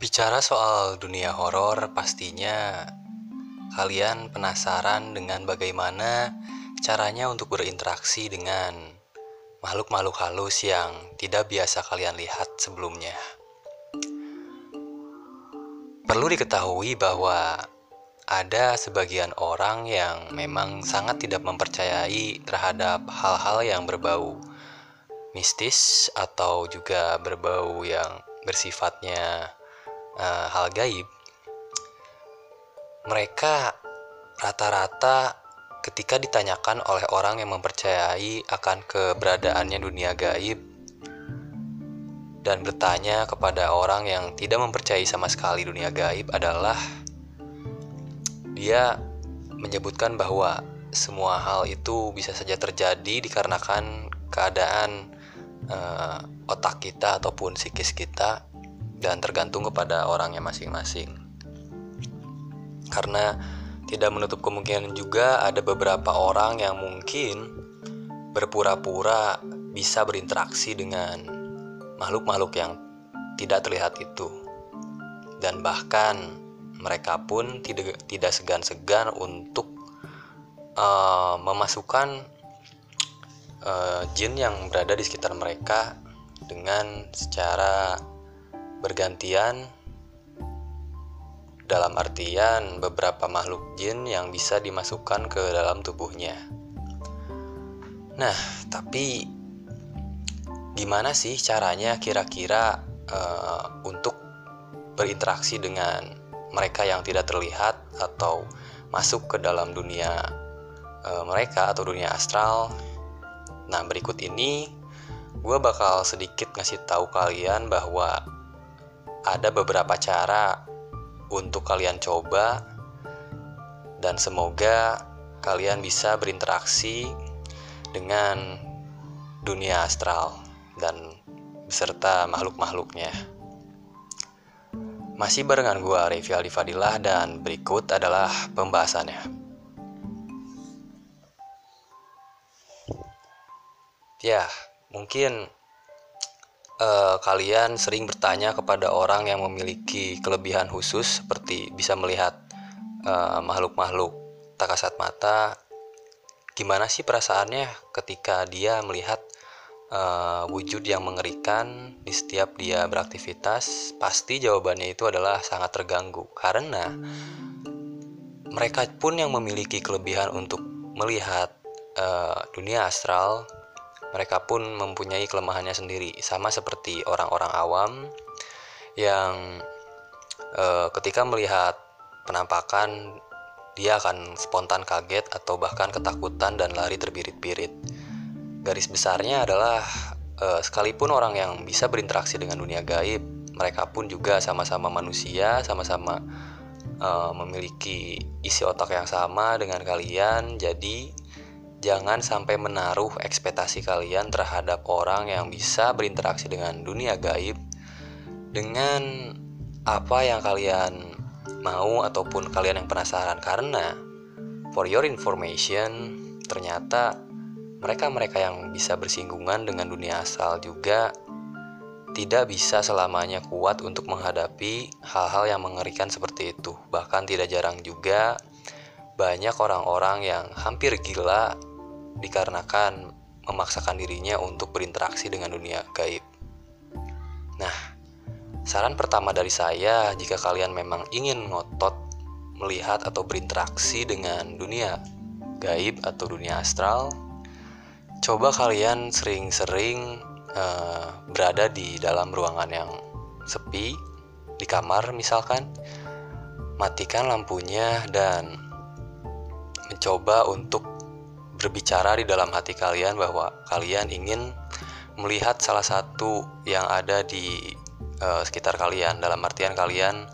Bicara soal dunia horor, pastinya kalian penasaran dengan bagaimana caranya untuk berinteraksi dengan makhluk-makhluk halus yang tidak biasa kalian lihat sebelumnya. Perlu diketahui bahwa ada sebagian orang yang memang sangat tidak mempercayai terhadap hal-hal yang berbau mistis atau juga berbau yang bersifatnya uh, hal gaib, mereka rata-rata ketika ditanyakan oleh orang yang mempercayai akan keberadaannya dunia gaib dan bertanya kepada orang yang tidak mempercayai sama sekali dunia gaib adalah dia menyebutkan bahwa semua hal itu bisa saja terjadi dikarenakan keadaan uh, otak kita ataupun psikis kita dan tergantung kepada orangnya masing-masing. Karena tidak menutup kemungkinan juga ada beberapa orang yang mungkin berpura-pura bisa berinteraksi dengan makhluk-makhluk yang tidak terlihat itu. Dan bahkan mereka pun tidak tidak segan-segan untuk uh, memasukkan uh, jin yang berada di sekitar mereka dengan secara bergantian dalam artian beberapa makhluk jin yang bisa dimasukkan ke dalam tubuhnya. Nah, tapi gimana sih caranya kira-kira uh, untuk berinteraksi dengan mereka yang tidak terlihat atau masuk ke dalam dunia uh, mereka atau dunia astral? Nah, berikut ini gue bakal sedikit ngasih tahu kalian bahwa ada beberapa cara untuk kalian coba dan semoga kalian bisa berinteraksi dengan dunia astral dan beserta makhluk-makhluknya. Masih barengan gue Revi Aldi Fadilah dan berikut adalah pembahasannya. Ya, mungkin uh, kalian sering bertanya kepada orang yang memiliki kelebihan khusus seperti bisa melihat uh, makhluk-makhluk tak kasat mata. Gimana sih perasaannya ketika dia melihat uh, wujud yang mengerikan di setiap dia beraktivitas? Pasti jawabannya itu adalah sangat terganggu karena mereka pun yang memiliki kelebihan untuk melihat uh, dunia astral mereka pun mempunyai kelemahannya sendiri, sama seperti orang-orang awam yang e, ketika melihat penampakan dia akan spontan kaget atau bahkan ketakutan dan lari terbirit-birit. Garis besarnya adalah e, sekalipun orang yang bisa berinteraksi dengan dunia gaib, mereka pun juga sama-sama manusia, sama-sama e, memiliki isi otak yang sama dengan kalian. Jadi jangan sampai menaruh ekspektasi kalian terhadap orang yang bisa berinteraksi dengan dunia gaib dengan apa yang kalian mau ataupun kalian yang penasaran karena for your information ternyata mereka-mereka yang bisa bersinggungan dengan dunia asal juga tidak bisa selamanya kuat untuk menghadapi hal-hal yang mengerikan seperti itu. Bahkan tidak jarang juga banyak orang-orang yang hampir gila dikarenakan memaksakan dirinya untuk berinteraksi dengan dunia gaib. Nah, saran pertama dari saya jika kalian memang ingin ngotot melihat atau berinteraksi dengan dunia gaib atau dunia astral, coba kalian sering-sering uh, berada di dalam ruangan yang sepi, di kamar misalkan, matikan lampunya dan mencoba untuk berbicara di dalam hati kalian bahwa kalian ingin melihat salah satu yang ada di uh, sekitar kalian. Dalam artian kalian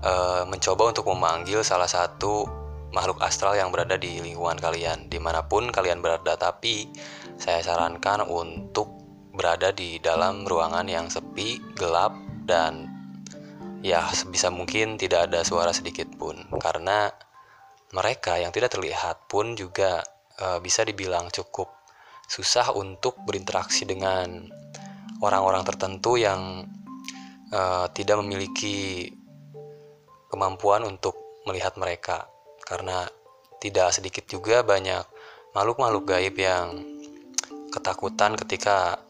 uh, mencoba untuk memanggil salah satu makhluk astral yang berada di lingkungan kalian. Di mana pun kalian berada tapi saya sarankan untuk berada di dalam ruangan yang sepi gelap dan ya sebisa mungkin tidak ada suara sedikit pun. Karena mereka yang tidak terlihat pun juga uh, bisa dibilang cukup susah untuk berinteraksi dengan orang-orang tertentu yang uh, tidak memiliki kemampuan untuk melihat mereka. Karena tidak sedikit juga banyak makhluk-makhluk gaib yang ketakutan ketika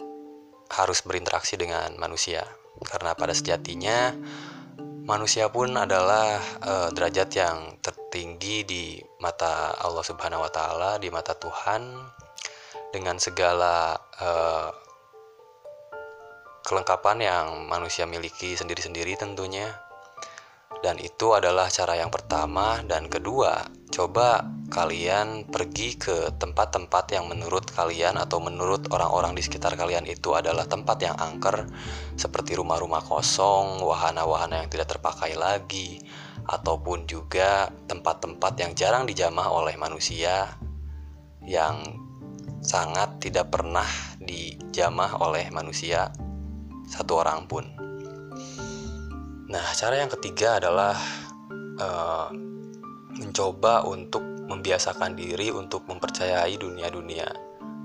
harus berinteraksi dengan manusia. Karena pada sejatinya manusia pun adalah uh, derajat yang tertinggi di mata Allah Subhanahu wa taala, di mata Tuhan dengan segala uh, kelengkapan yang manusia miliki sendiri-sendiri tentunya. Dan itu adalah cara yang pertama dan kedua, coba kalian pergi ke tempat-tempat yang menurut kalian atau menurut orang-orang di sekitar kalian itu adalah tempat yang angker seperti rumah-rumah kosong, wahana-wahana yang tidak terpakai lagi ataupun juga tempat-tempat yang jarang dijamah oleh manusia yang sangat tidak pernah dijamah oleh manusia satu orang pun. Nah, cara yang ketiga adalah uh, mencoba untuk membiasakan diri untuk mempercayai dunia-dunia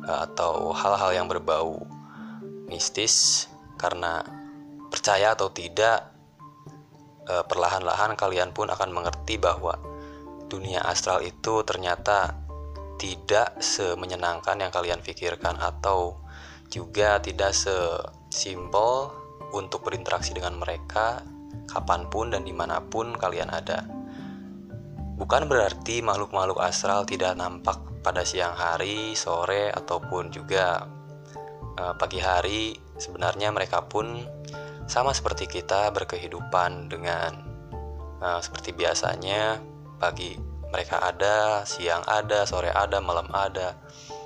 uh, atau hal-hal yang berbau mistis. Karena percaya atau tidak uh, perlahan-lahan kalian pun akan mengerti bahwa dunia astral itu ternyata tidak semenyenangkan yang kalian pikirkan atau juga tidak sesimpel untuk berinteraksi dengan mereka kapan pun dan di mana pun kalian ada. Bukan berarti makhluk-makhluk astral tidak nampak pada siang hari, sore, ataupun juga uh, pagi hari. Sebenarnya mereka pun sama seperti kita berkehidupan dengan uh, seperti biasanya pagi mereka ada, siang ada, sore ada, malam ada.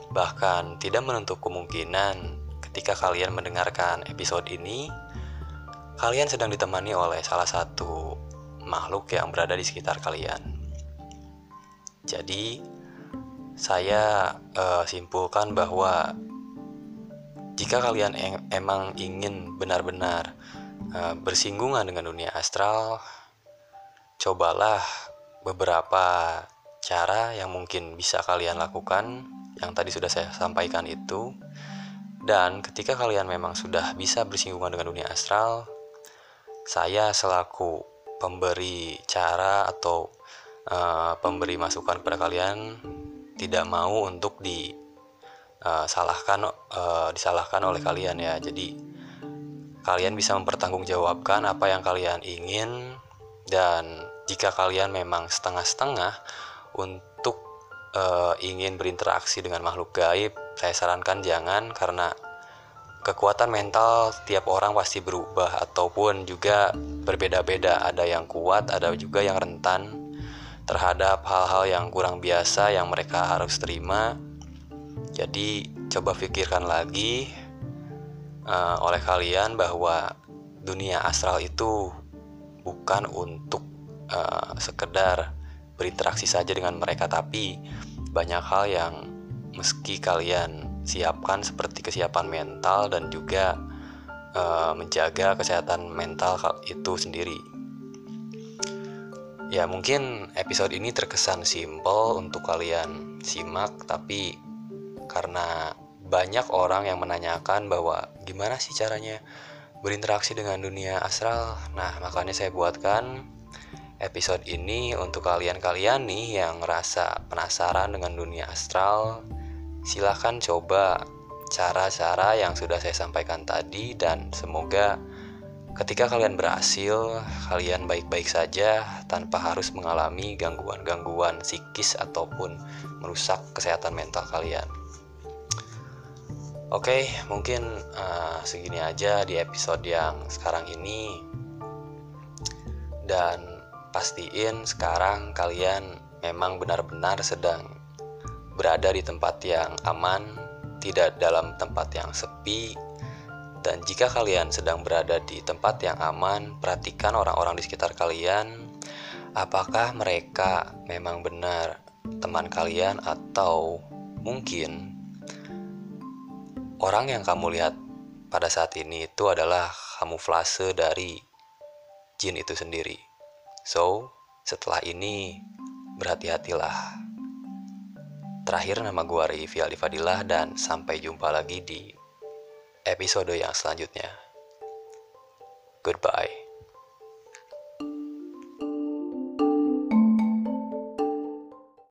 Bahkan tidak menutup kemungkinan ketika kalian mendengarkan episode ini, kalian sedang ditemani oleh salah satu makhluk yang berada di sekitar kalian. Jadi, saya uh, simpulkan bahwa jika kalian em emang ingin benar-benar uh, bersinggungan dengan dunia astral, cobalah beberapa cara yang mungkin bisa kalian lakukan yang tadi sudah saya sampaikan itu dan ketika kalian memang sudah bisa bersinggungan dengan dunia astral saya selaku pemberi cara atau uh, pemberi masukan kepada kalian tidak mau untuk disalahkan uh, uh, disalahkan oleh kalian ya. Jadi kalian bisa mempertanggungjawabkan apa yang kalian ingin dan jika kalian memang setengah-setengah untuk uh, ingin berinteraksi dengan makhluk gaib, saya sarankan jangan karena kekuatan mental tiap orang pasti berubah ataupun juga berbeda-beda. Ada yang kuat, ada juga yang rentan terhadap hal-hal yang kurang biasa yang mereka harus terima. Jadi coba pikirkan lagi uh, oleh kalian bahwa dunia astral itu bukan untuk uh, sekedar berinteraksi saja dengan mereka tapi banyak hal yang meski kalian siapkan seperti kesiapan mental dan juga uh, menjaga kesehatan mental itu sendiri. Ya mungkin episode ini terkesan simple untuk kalian simak tapi karena banyak orang yang menanyakan bahwa gimana sih caranya berinteraksi dengan dunia astral. Nah, makanya saya buatkan episode ini untuk kalian-kalian nih yang ngerasa penasaran dengan dunia astral, silahkan coba cara-cara yang sudah saya sampaikan tadi dan semoga ketika kalian berhasil, kalian baik-baik saja tanpa harus mengalami gangguan-gangguan psikis ataupun merusak kesehatan mental kalian. Oke, mungkin uh, segini aja di episode yang sekarang ini. Dan pastiin sekarang kalian memang benar-benar sedang berada di tempat yang aman, tidak dalam tempat yang sepi. Dan jika kalian sedang berada di tempat yang aman, perhatikan orang-orang di sekitar kalian. Apakah mereka memang benar teman kalian atau mungkin orang yang kamu lihat pada saat ini itu adalah kamuflase dari jin itu sendiri. So, setelah ini berhati-hatilah. Terakhir nama gue Rivi Alifadillah dan sampai jumpa lagi di episode yang selanjutnya. Goodbye.